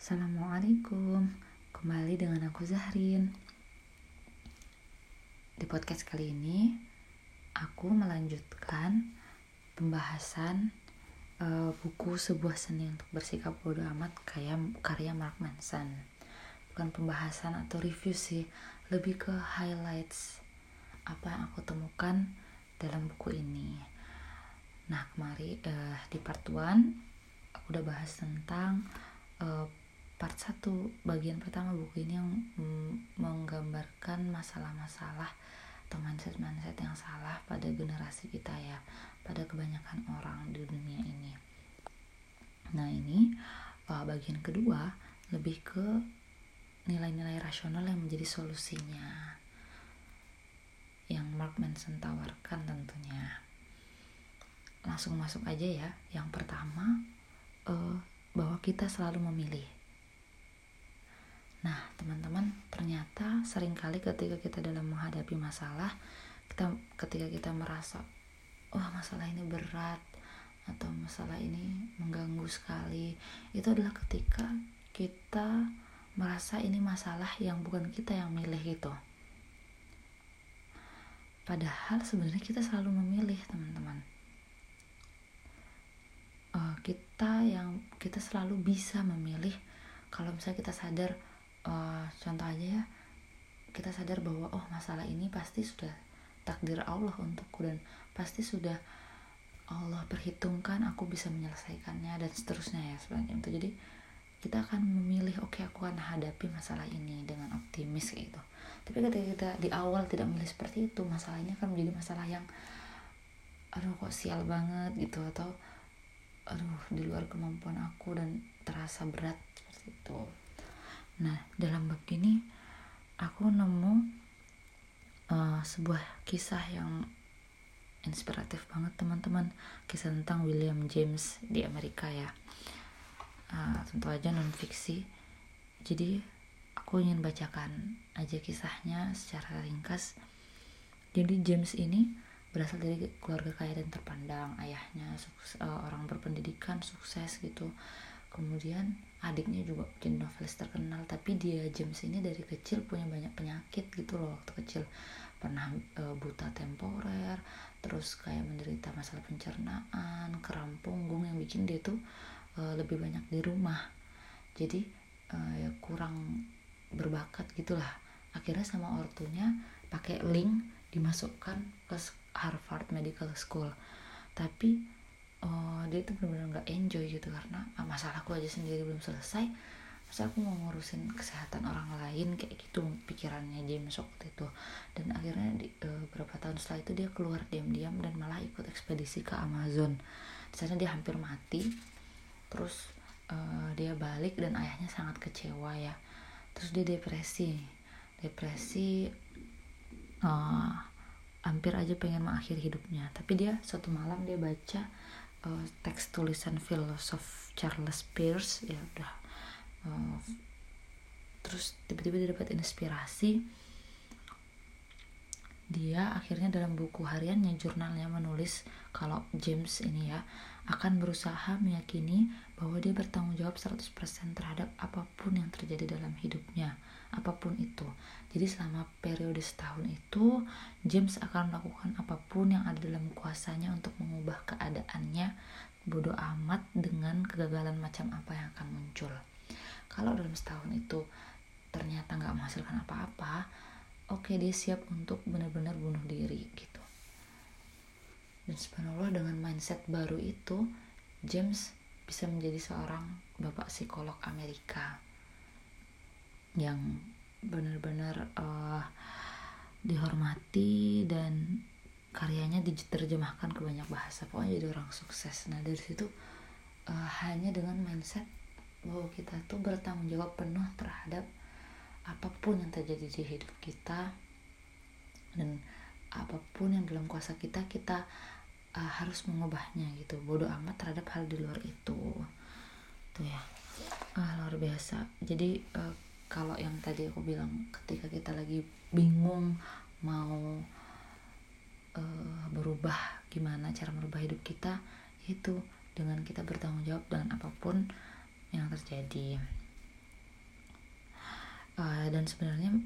Assalamualaikum. Kembali dengan aku Zahrin. Di podcast kali ini Aku melanjutkan Pembahasan uh, Buku sebuah seni untuk bersikap bodoh amat Kayak karya Mark Manson. Bukan pembahasan atau review sih Lebih ke highlights Apa yang aku temukan Dalam buku ini. Nah kemari uh, di part 1 Aku udah bahas tentang uh, part 1 bagian pertama buku ini yang mm, menggambarkan masalah-masalah atau mindset-mindset yang salah pada generasi kita ya pada kebanyakan orang di dunia ini. Nah ini uh, bagian kedua lebih ke nilai-nilai rasional yang menjadi solusinya yang Mark Manson tawarkan tentunya. Langsung masuk aja ya. Yang pertama uh, bahwa kita selalu memilih Nah, teman-teman, ternyata sering kali ketika kita dalam menghadapi masalah, kita ketika kita merasa, wah masalah ini berat atau masalah ini mengganggu sekali, itu adalah ketika kita merasa ini masalah yang bukan kita yang milih itu. Padahal sebenarnya kita selalu memilih, teman-teman. Uh, kita yang kita selalu bisa memilih kalau misalnya kita sadar uh, contoh aja ya. Kita sadar bahwa oh masalah ini pasti sudah takdir Allah untukku dan pasti sudah Allah perhitungkan aku bisa menyelesaikannya dan seterusnya ya sebenarnya itu jadi kita akan memilih oke okay, aku akan hadapi masalah ini dengan optimis gitu. Tapi ketika kita di awal tidak memilih seperti itu masalahnya akan menjadi masalah yang aduh kok sial banget gitu. Atau aduh di luar kemampuan aku dan terasa berat seperti itu Nah, dalam bab ini aku nemu uh, sebuah kisah yang inspiratif banget teman-teman. Kisah tentang William James di Amerika ya. Uh, tentu aja non fiksi jadi aku ingin bacakan aja kisahnya secara ringkas. Jadi James ini berasal dari keluarga kaya dan terpandang. Ayahnya sukses, uh, orang berpendidikan sukses gitu kemudian adiknya juga jadi novelis terkenal tapi dia James ini dari kecil punya banyak penyakit gitu loh. Waktu kecil pernah e, buta temporer terus kayak menderita masalah pencernaan keram punggung yang bikin dia tuh e, lebih banyak di rumah. Jadi e, ya kurang berbakat gitulah. Akhirnya sama ortunya pakai link dimasukkan ke Harvard Medical School. Tapi oh, dia itu benar-benar nggak enjoy gitu karena ah, masalahku aja sendiri belum selesai. Masa aku mau ngurusin kesehatan orang lain kayak gitu pikirannya James waktu itu. Dan akhirnya di, uh, beberapa tahun setelah itu dia keluar diam-diam dan malah ikut ekspedisi ke Amazon. Di sana dia hampir mati. Terus uh, dia balik dan ayahnya sangat kecewa ya. Terus dia depresi. Depresi uh, hampir aja pengen mengakhiri hidupnya. Tapi dia suatu malam dia baca uh, teks tulisan filosof Charles Peirce ya udah. Uh, terus tiba-tiba dia dapat inspirasi. Dia akhirnya dalam buku hariannya jurnalnya menulis kalau James ini ya akan berusaha meyakini bahwa dia bertanggung jawab 100% terhadap apa pun yang terjadi dalam hidupnya apa pun itu. Jadi selama periode setahun itu, James akan melakukan apa pun yang ada dalam kuasanya untuk mengubah keadaannya bodoh amat dengan kegagalan macam apa yang akan muncul. Kalau dalam setahun itu ternyata nggak menghasilkan apa-apa, oke okay, dia siap untuk benar-benar bunuh diri gitu. Dan subhanallah dengan mindset baru itu, James bisa menjadi seorang bapak psikolog Amerika yang benar-benar uh, dihormati dan karyanya diterjemahkan ke banyak bahasa. Pokoknya jadi orang sukses. Nah dari situ uh, hanya dengan mindset bahwa kita tuh bertanggung jawab penuh terhadap apa pun yang terjadi di hidup kita dan apa pun yang dalam kuasa kita kita uh, harus mengubahnya gitu. Bodoh amat terhadap hal di luar itu. Tuh ya. Uh, luar biasa. Jadi uh, kalau yang tadi aku bilang ketika kita lagi bingung mau uh, berubah gimana cara merubah hidup kita itu dengan kita bertanggung jawab dengan apa pun yang terjadi. Uh, dan sebenarnya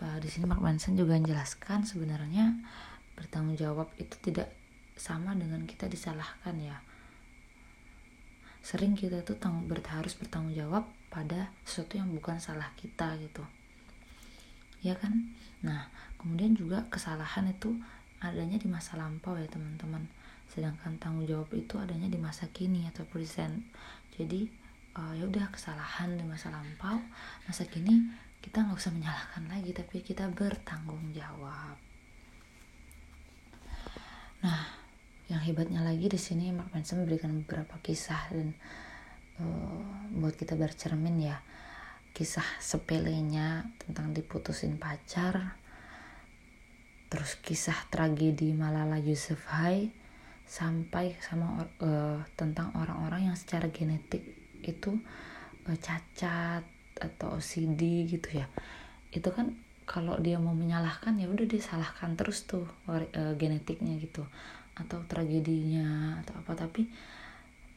uh, di sini Mark Manson juga menjelaskan sebenarnya bertanggung jawab itu tidak sama dengan kita disalahkan ya. Sering kita tuh tang ber harus bertanggung jawab pada sesuatu yang bukan salah kita gitu. Ya kan? Nah kemudian juga kesalahan itu adanya di masa lampau ya teman-teman. Sedangkan tanggung jawab itu adanya di masa kini atau present. Jadi uh, ya udah kesalahan di masa lampau masa kini kita nggak usah menyalahkan lagi tapi kita bertanggung jawab. Nah yang hebatnya lagi di sini Mark Manson memberikan beberapa kisah dan buat kita bercermin ya kisah sepelenya tentang diputusin pacar terus kisah tragedi Malala Yousafzai sampai sama uh, tentang orang-orang yang secara genetik itu uh, cacat atau OCD gitu ya. Itu kan kalau dia mau menyalahkan ya udah disalahkan terus tuh uh, genetiknya gitu atau tragedinya atau apa. Tapi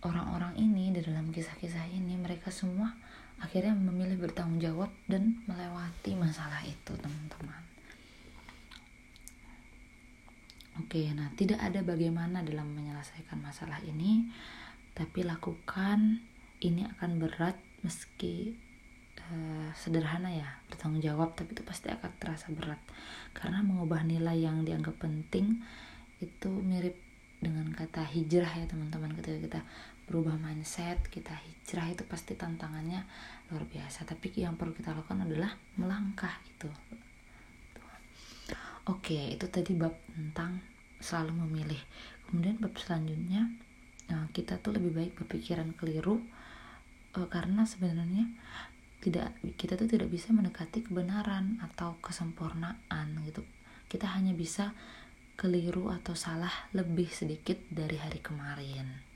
orang-orang ini di dalam kisah-kisah ini mereka semua akhirnya memilih bertanggung jawab dan melewati masalah itu teman-teman. Oke nah tidak ada bagaimana dalam menyelesaikan masalah ini tapi lakukan ini akan berat meski uh, sederhana ya bertanggung jawab tapi itu pasti akan terasa berat. Karena mengubah nilai yang dianggap penting itu mirip dengan kata hijrah ya teman-teman ketika kita berubah mindset kita hijrah itu pasti tantangannya luar biasa. Tapi yang perlu kita lakukan adalah melangkah gitu. Oke itu tadi bab tentang selalu memilih. Kemudian bab selanjutnya eh, kita tuh lebih baik berpikiran keliru uh, karena sebenarnya tidak kita tuh tidak bisa mendekati kebenaran atau kesempurnaan gitu. Kita hanya bisa keliru atau salah lebih sedikit dari hari kemarin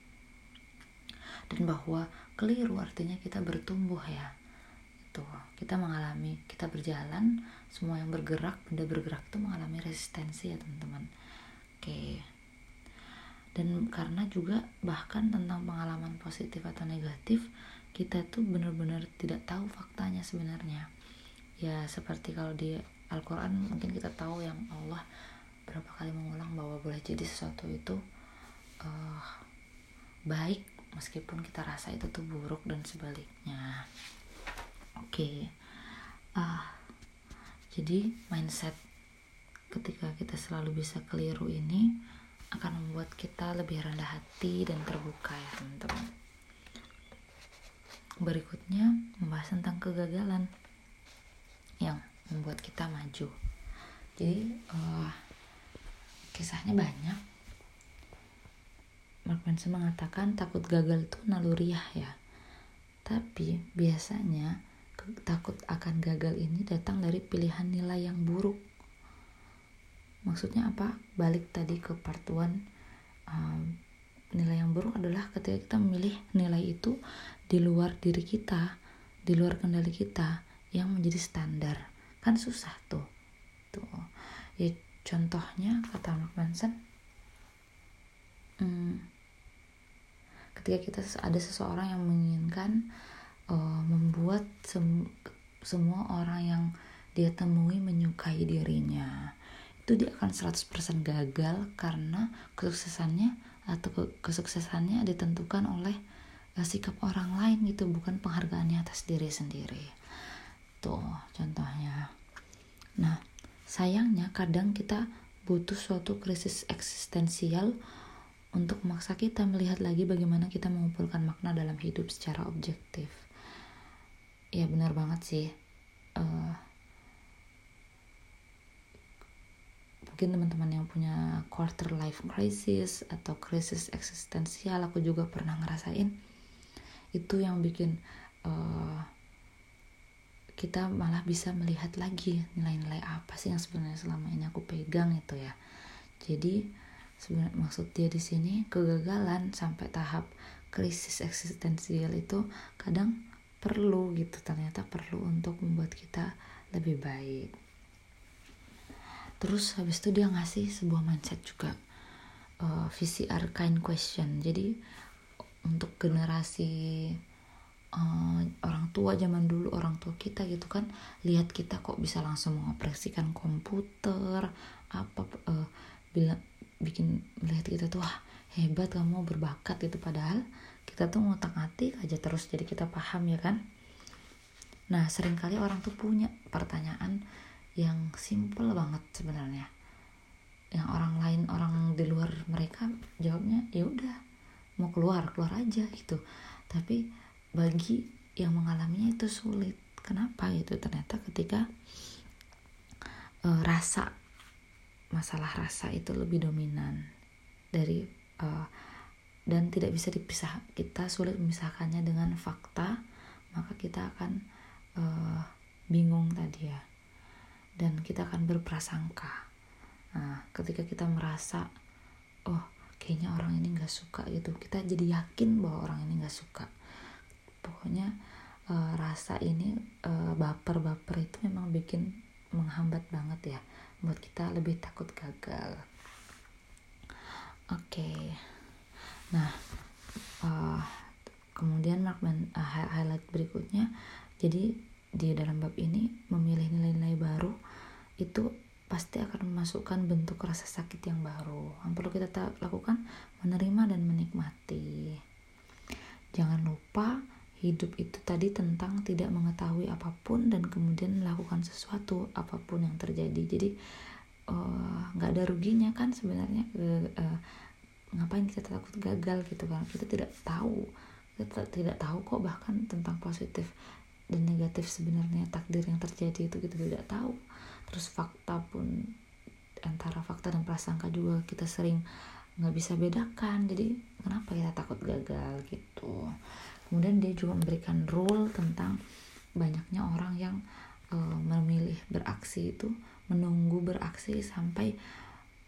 dan bahwa keliru artinya kita bertumbuh ya. Itu kita mengalami kita berjalan semua yang bergerak benda bergerak itu mengalami resistensi ya teman-teman. Oke. Dan karena juga bahkan tentang pengalaman positif atau negatif kita tuh benar-benar tidak tahu faktanya sebenarnya. Ya seperti kalau di Al-Quran mungkin kita tahu yang Allah berapa kali mengulang bahwa boleh jadi sesuatu itu uh, baik meskipun kita rasa itu tuh buruk dan sebaliknya. Oke. Okay. uh, jadi mindset ketika kita selalu bisa keliru ini akan membuat kita lebih rendah hati dan terbuka ya teman-teman. Berikutnya membahas tentang kegagalan yang membuat kita maju. Jadi uh, kisahnya banyak Mark Manson mengatakan takut gagal itu naluriah ya tapi biasanya takut akan gagal ini datang dari pilihan nilai yang buruk maksudnya apa balik tadi ke partuan um, nilai yang buruk adalah ketika kita memilih nilai itu di luar diri kita, di luar kendali kita yang menjadi standar. Kan susah tuh. Tuh. Ya contohnya kata Mark Manson hmm, ketika kita ada seseorang yang menginginkan uh, membuat sem semua orang yang dia temui menyukai dirinya. Itu dia akan 100% gagal karena kesuksesannya atau kesuksesannya ditentukan oleh sikap orang lain gitu bukan penghargaannya atas diri sendiri. Tuh contohnya. Nah sayangnya kadang kita butuh suatu krisis eksistensial untuk memaksa kita melihat lagi bagaimana kita mengumpulkan makna dalam hidup secara objektif. Ya benar banget sih. Uh, mungkin teman-teman yang punya quarter life crisis atau krisis eksistensial aku juga pernah ngerasain itu yang bikin uh, kita malah bisa melihat lagi nilai-nilai apa sih yang sebenarnya selama ini aku pegang itu ya. Jadi sebenarnya maksud dia di sini kegagalan sampai tahap krisis eksistensial itu kadang perlu gitu ternyata perlu untuk membuat kita lebih baik. Terus habis itu dia ngasih sebuah mindset juga uh, eh, VCR question. Jadi untuk generasi uh, orang tua zaman dulu orang tua kita gitu kan lihat kita kok bisa langsung mengoperasikan komputer apa uh, bila bikin melihat kita tuh wah hebat kamu berbakat gitu. Padahal kita tuh ngotak atik aja terus jadi kita paham ya kan? Nah sering kali orang tuh punya pertanyaan yang simple banget sebenarnya. Yang orang lain orang di luar mereka jawabnya ya udah mau keluar keluar aja gitu. Tapi bagi yang mengalaminya itu sulit. Kenapa itu ternyata ketika e, rasa masalah rasa itu lebih dominan dari e, dan tidak bisa dipisah. Kita sulit memisahkannya dengan fakta maka kita akan e, bingung tadi ya. Dan kita akan berprasangka. Nah ketika kita merasa oh kayaknya orang ini nggak suka gitu kita jadi yakin bahwa orang ini nggak suka. Pokoknya uh, rasa ini uh, baper-baper itu memang bikin menghambat banget ya buat kita lebih takut gagal. Oke. Okay. nah uh, kemudian markman uh, highlight berikutnya. Jadi di dalam bab ini memilih nilai-nilai baru itu pasti akan memasukkan bentuk rasa sakit yang baru. Yang perlu kita lakukan menerima dan menikmati. Jangan lupa hidup itu tadi tentang tidak mengetahui apa pun dan kemudian melakukan sesuatu apa pun yang terjadi. Jadi eh, nggak uh, ada ruginya kan sebenarnya uh, ngapain kita takut gagal gitu kan? Kita tidak tahu. Kita tidak tahu kok bahkan tentang positif dan negatif sebenarnya takdir yang terjadi itu kita tidak tahu. Terus fakta pun antara fakta dan prasangka juga kita sering nggak bisa bedakan. Jadi kenapa kita takut gagal gitu kemudian dia juga memberikan rule tentang banyaknya orang yang e, memilih beraksi itu menunggu beraksi sampai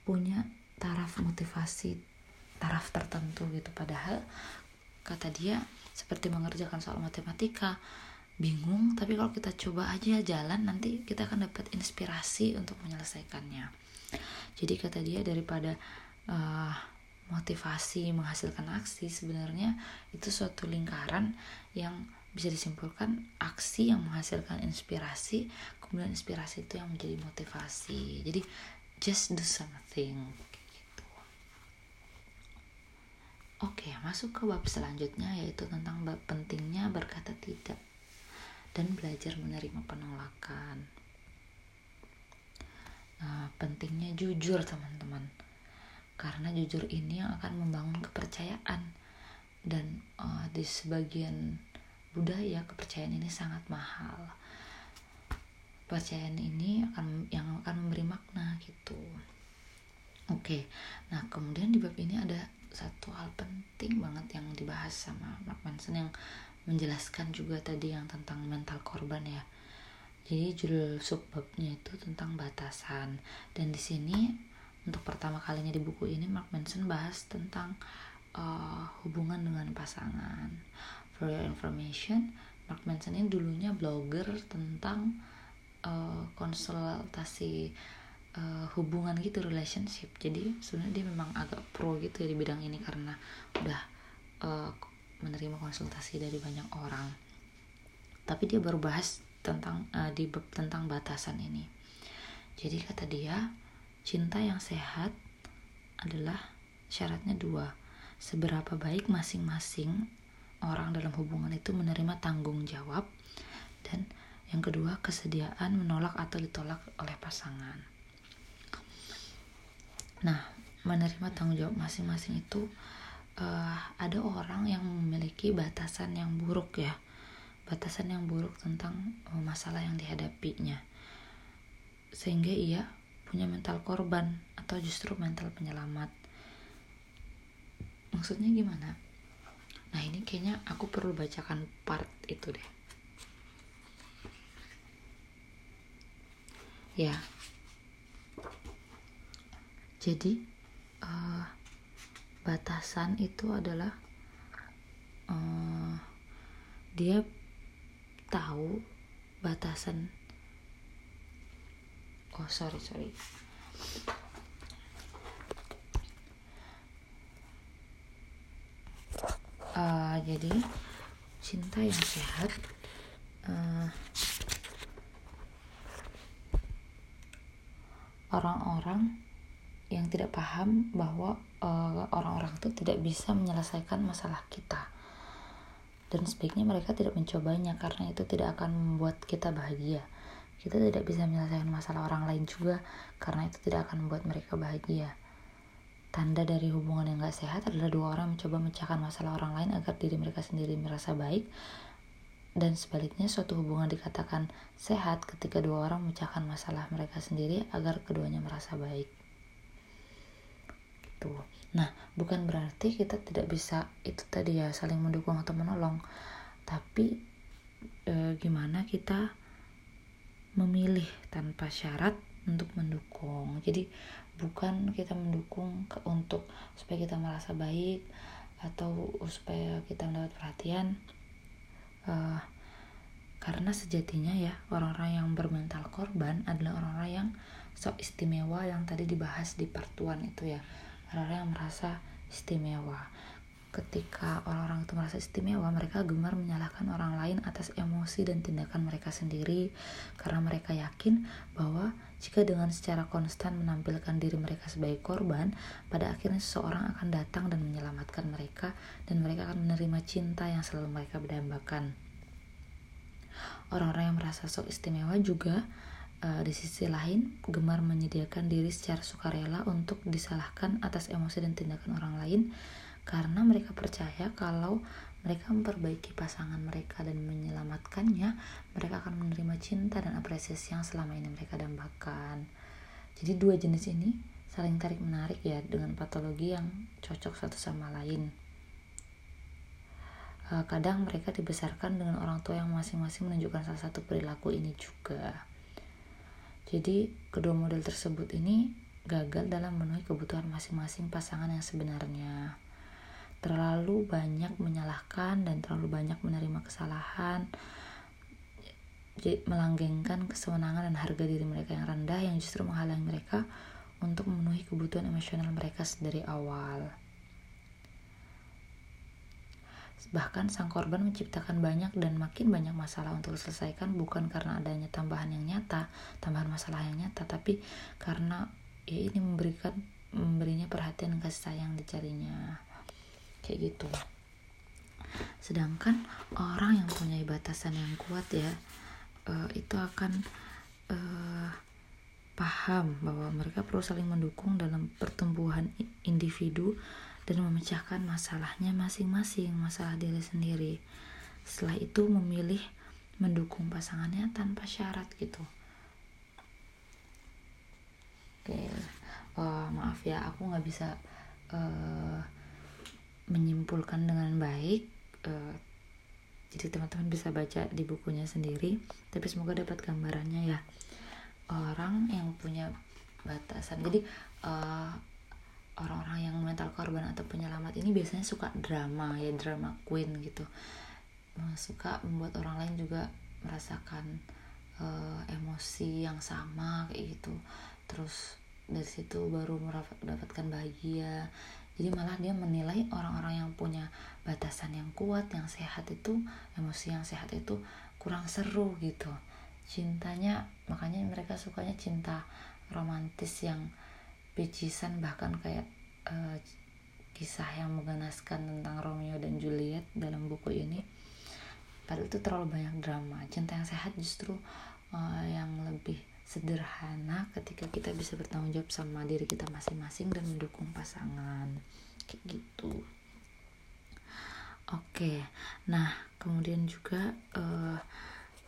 punya taraf motivasi taraf tertentu gitu. Padahal kata dia seperti mengerjakan soal matematika bingung tapi kalau kita coba aja jalan nanti kita akan dapat inspirasi untuk menyelesaikannya. Jadi kata dia daripada uh, motivasi menghasilkan aksi sebenarnya itu suatu lingkaran yang bisa disimpulkan aksi yang menghasilkan inspirasi kemudian inspirasi itu yang menjadi motivasi. Jadi just do something gitu. Oke masuk ke bab selanjutnya yaitu tentang bab pentingnya berkata tidak dan belajar menerima penolakan. Nah, pentingnya jujur teman-teman karena jujur ini yang akan membangun kepercayaan. Dan uh, di sebagian budaya kepercayaan ini sangat mahal. Kepercayaan ini akan yang akan memberi makna gitu. Oke okay. nah kemudian di bab ini ada satu hal penting banget yang dibahas sama Mark Manson yang menjelaskan juga tadi yang tentang mental korban ya. Jadi judul subbabnya itu tentang batasan. Dan di sini untuk pertama kalinya di buku ini Mark Manson bahas tentang uh, hubungan dengan pasangan. For your information, Mark Manson ini dulunya blogger tentang uh, konsultasi uh, hubungan gitu relationship. Jadi sebenarnya dia memang agak pro gitu ya di bidang ini karena udah uh, menerima konsultasi dari banyak orang. Tapi dia baru bahas tentang uh, di tentang batasan ini. Jadi kata dia, Cinta yang sehat adalah syaratnya dua. Seberapa baik masing-masing orang dalam hubungan itu menerima tanggung jawab dan yang kedua kesediaan menolak atau ditolak oleh pasangan. Nah, menerima tanggung jawab masing-masing itu uh, ada orang yang memiliki batasan yang buruk ya, batasan yang buruk tentang uh, masalah yang dihadapinya, sehingga ia punya mental korban atau justru mental penyelamat. Maksudnya gimana? Nah ini kayaknya aku perlu bacakan part itu deh. Ya. Jadi uh, batasan itu adalah uh, dia tahu batasan oh sorry sorry. Uh, jadi cinta yang sehat uh, orang-orang yang tidak paham bahwa eh, orang-orang uh, itu tidak bisa menyelesaikan masalah kita. Dan sebaiknya mereka tidak mencobanya karena itu tidak akan membuat kita bahagia kita tidak bisa menyelesaikan masalah orang lain juga karena itu tidak akan membuat mereka bahagia tanda dari hubungan yang gak sehat adalah dua orang mencoba memecahkan masalah orang lain agar diri mereka sendiri merasa baik dan sebaliknya suatu hubungan dikatakan sehat ketika dua orang memecahkan masalah mereka sendiri agar keduanya merasa baik. Gitu. Nah, bukan berarti kita tidak bisa itu tadi ya saling mendukung atau menolong, tapi e, gimana kita memilih tanpa syarat untuk mendukung. Jadi bukan kita mendukung untuk supaya kita merasa baik atau supaya kita mendapat perhatian uh, karena sejatinya ya orang-orang yang bermental korban adalah orang-orang yang sok istimewa yang tadi dibahas di pertuan itu ya orang-orang yang merasa istimewa ketika orang-orang itu merasa istimewa mereka gemar menyalahkan orang lain atas emosi dan tindakan mereka sendiri. Karena mereka yakin bahwa jika dengan secara konstan menampilkan diri mereka sebagai korban pada akhirnya seseorang akan datang dan menyelamatkan mereka dan mereka akan menerima cinta yang selalu mereka berdambakan orang-orang yang merasa sok istimewa juga uh, di sisi lain gemar menyediakan diri secara sukarela untuk disalahkan atas emosi dan tindakan orang lain karena mereka percaya kalau mereka memperbaiki pasangan mereka dan menyelamatkannya, mereka akan menerima cinta dan apresiasi yang selama ini mereka dambakan. Jadi dua jenis ini saling tarik menarik ya dengan patologi yang cocok satu sama lain. Eh, kadang mereka dibesarkan dengan orang tua yang masing-masing menunjukkan salah satu perilaku ini juga. Jadi kedua model tersebut ini gagal dalam memenuhi kebutuhan masing-masing pasangan yang sebenarnya terlalu banyak menyalahkan dan terlalu banyak menerima kesalahan melanggengkan kesenangan dan harga diri mereka yang rendah yang justru menghalangi mereka untuk memenuhi kebutuhan emosional mereka dari awal. Bahkan sang korban menciptakan banyak dan makin banyak masalah untuk diselesaikan bukan karena adanya tambahan yang nyata, tambahan masalah yang nyata, tapi karena ya ini memberikan memberinya perhatian dan kasih sayang dicarinya kayak gitu. Sedangkan orang yang punya batasan yang kuat ya uh, itu akan uh, paham bahwa mereka perlu saling mendukung dalam pertumbuhan individu dan memecahkan masalahnya masing-masing masalah diri sendiri. Setelah itu memilih mendukung pasangannya tanpa syarat gitu. Oke oh, maaf ya aku nggak bisa uh, menyimpulkan dengan baik uh, jadi teman-teman bisa baca di bukunya sendiri tapi semoga dapat gambarannya ya. Orang yang punya batasan jadi uh, orang-orang yang mental korban atau penyelamat ini biasanya suka drama ya drama queen gitu. Suka membuat orang lain juga merasakan uh, emosi yang sama kayak gitu. Terus dari situ baru mendapatkan bahagia jadi malah dia menilai orang-orang yang punya batasan yang kuat yang sehat itu emosi yang sehat itu kurang seru gitu. Cintanya makanya mereka sukanya cinta romantis yang pecisan bahkan kayak uh, kisah yang mengganaskan tentang Romeo dan Juliet dalam buku ini. Padahal itu terlalu banyak drama. Cinta yang sehat justru uh, yang lebih sederhana ketika kita bisa bertanggung jawab sama diri kita masing-masing dan mendukung pasangan. Kayak gitu. Oke nah kemudian juga uh,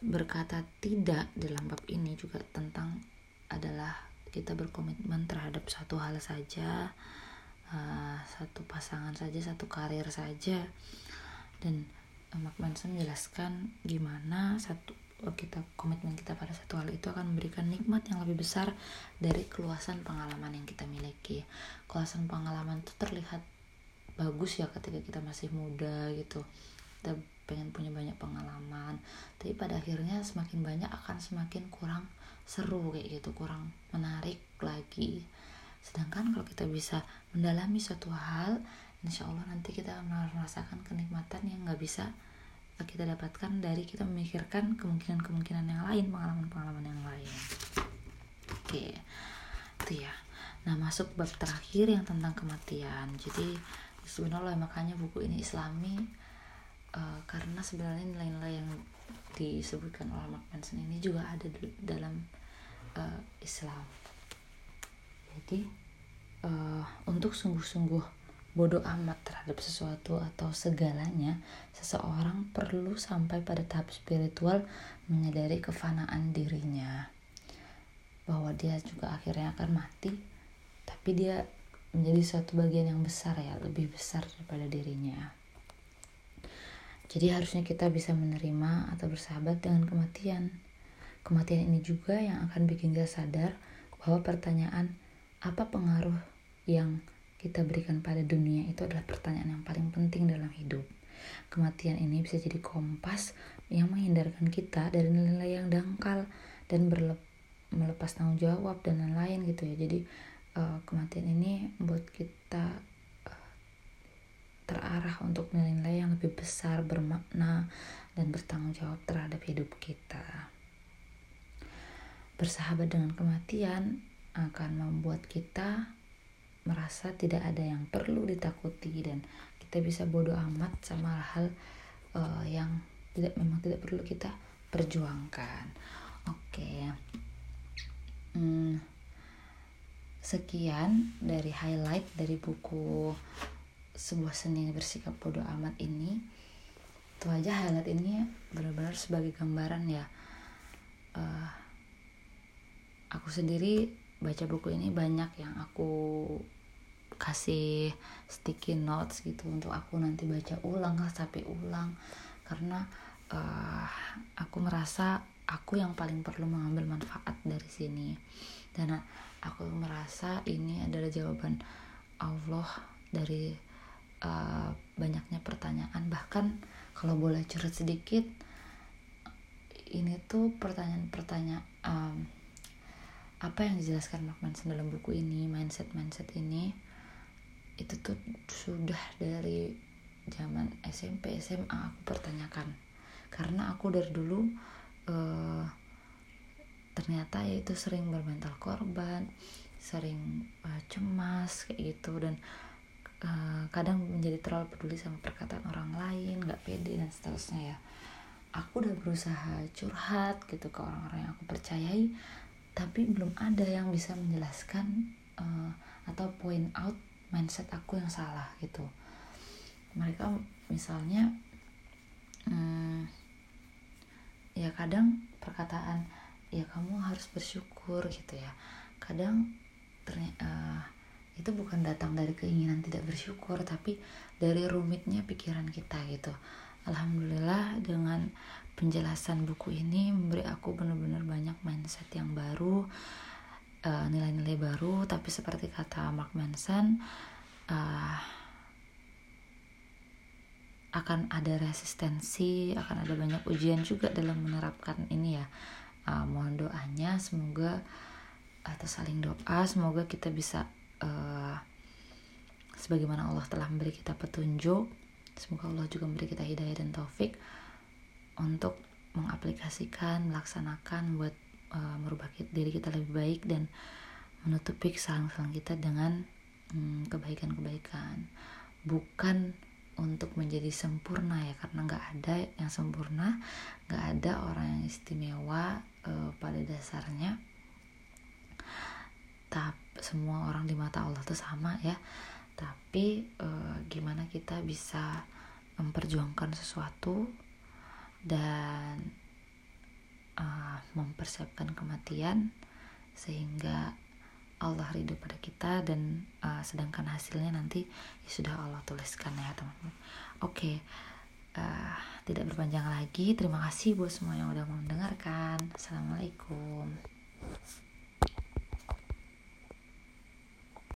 berkata tidak dalam bab ini juga tentang adalah kita berkomitmen terhadap satu hal saja uh, satu pasangan saja satu karir saja. Dan uh, Mark Manson menjelaskan gimana satu kita komitmen kita pada satu hal itu akan memberikan nikmat yang lebih besar dari keluasan pengalaman yang kita miliki. Keluasan pengalaman itu terlihat bagus ya ketika kita masih muda gitu. Kita pengen punya banyak pengalaman, tapi pada akhirnya semakin banyak akan semakin kurang seru kayak gitu, kurang menarik lagi. Sedangkan kalau kita bisa mendalami suatu hal, insya Allah nanti kita merasakan kenikmatan yang nggak bisa kita dapatkan dari kita memikirkan kemungkinan-kemungkinan yang lain pengalaman-pengalaman yang lain. Oke itu ya. Nah masuk bab terakhir yang tentang kematian. Jadi sebenarnya makanya buku ini islami uh, karena sebenarnya nilai-nilai yang disebutkan oleh Mark Manson ini juga ada dalam uh, Islam. Jadi uh, untuk sungguh-sungguh bodoh amat terhadap sesuatu atau segalanya, seseorang perlu sampai pada tahap spiritual menyadari kefanaan dirinya. Bahwa dia juga akhirnya akan mati, tapi dia menjadi suatu bagian yang besar ya, lebih besar daripada dirinya. Jadi harusnya kita bisa menerima atau bersahabat dengan kematian. Kematian ini juga yang akan bikin kita sadar bahwa pertanyaan apa pengaruh yang kita berikan pada dunia itu adalah pertanyaan yang paling penting dalam hidup. Kematian ini bisa jadi kompas yang menghindarkan kita dari nilai-nilai yang dangkal dan melepas tanggung jawab dan lain-lain gitu ya. Jadi uh, kematian ini membuat kita uh, terarah untuk nilai-nilai yang lebih besar, bermakna dan bertanggung jawab terhadap hidup kita. Bersahabat dengan kematian akan membuat kita merasa tidak ada yang perlu ditakuti dan kita bisa bodoh amat sama hal uh, yang tidak memang tidak perlu kita perjuangkan. Oke. Okay. Hmm, sekian dari highlight dari buku sebuah seni bersikap bodoh amat ini. Itu aja highlight ini benar-benar sebagai gambaran ya. Uh, aku sendiri baca buku ini banyak yang aku kasih sticky notes gitu untuk aku nanti baca ulang sampai ulang. Karena uh, aku merasa aku yang paling perlu mengambil manfaat dari sini. Dan aku merasa ini adalah jawaban Allah dari uh, banyaknya pertanyaan. Bahkan kalau boleh curhat sedikit ini tuh pertanyaan-pertanyaan um, apa yang dijelaskan Mark Manson dalam buku ini mindset mindset ini itu tuh sudah dari zaman SMP SMA aku pertanyakan. Karena aku dari dulu uh, ternyata ya itu sering bermental korban sering uh, cemas kayak gitu. Dan uh, kadang menjadi terlalu peduli sama perkataan orang lain nggak pede dan seterusnya ya. Aku udah berusaha curhat gitu ke orang-orang yang aku percayai tapi belum ada yang bisa menjelaskan uh, atau point out mindset aku yang salah gitu. Mereka misalnya hmm, ya kadang perkataan ya kamu harus bersyukur gitu ya. Kadang ternyata uh, eh, itu bukan datang dari keinginan tidak bersyukur tapi dari rumitnya pikiran kita gitu. Alhamdulillah dengan penjelasan buku ini memberi aku benar-benar banyak mindset yang baru Eh, nilai-nilai uh, baru tapi seperti kata Mark Manson uh, akan ada resistensi akan ada banyak ujian juga dalam menerapkan ini ya. Uh, mohon doanya semoga atau saling doa semoga kita bisa uh, sebagaimana Allah telah memberi kita petunjuk semoga Allah juga memberi kita hidayah dan taufik untuk mengaplikasikan melaksanakan buat uh, merubah diri kita lebih baik dan menutupi kesalahan-kesalahan kita dengan hmm, kebaikan-kebaikan. Bukan untuk menjadi sempurna ya karena nggak ada yang sempurna nggak ada orang yang istimewa uh, pada dasarnya. Tapi semua orang di mata Allah itu sama ya. Tapi uh, gimana kita bisa memperjuangkan sesuatu dan uh, mempersiapkan kematian sehingga Allah ridho pada kita dan uh, sedangkan hasilnya nanti ya sudah Allah tuliskan ya teman-teman. Oke, uh, tidak berpanjang lagi. Terima kasih buat semua yang udah mendengarkan. Assalamualaikum.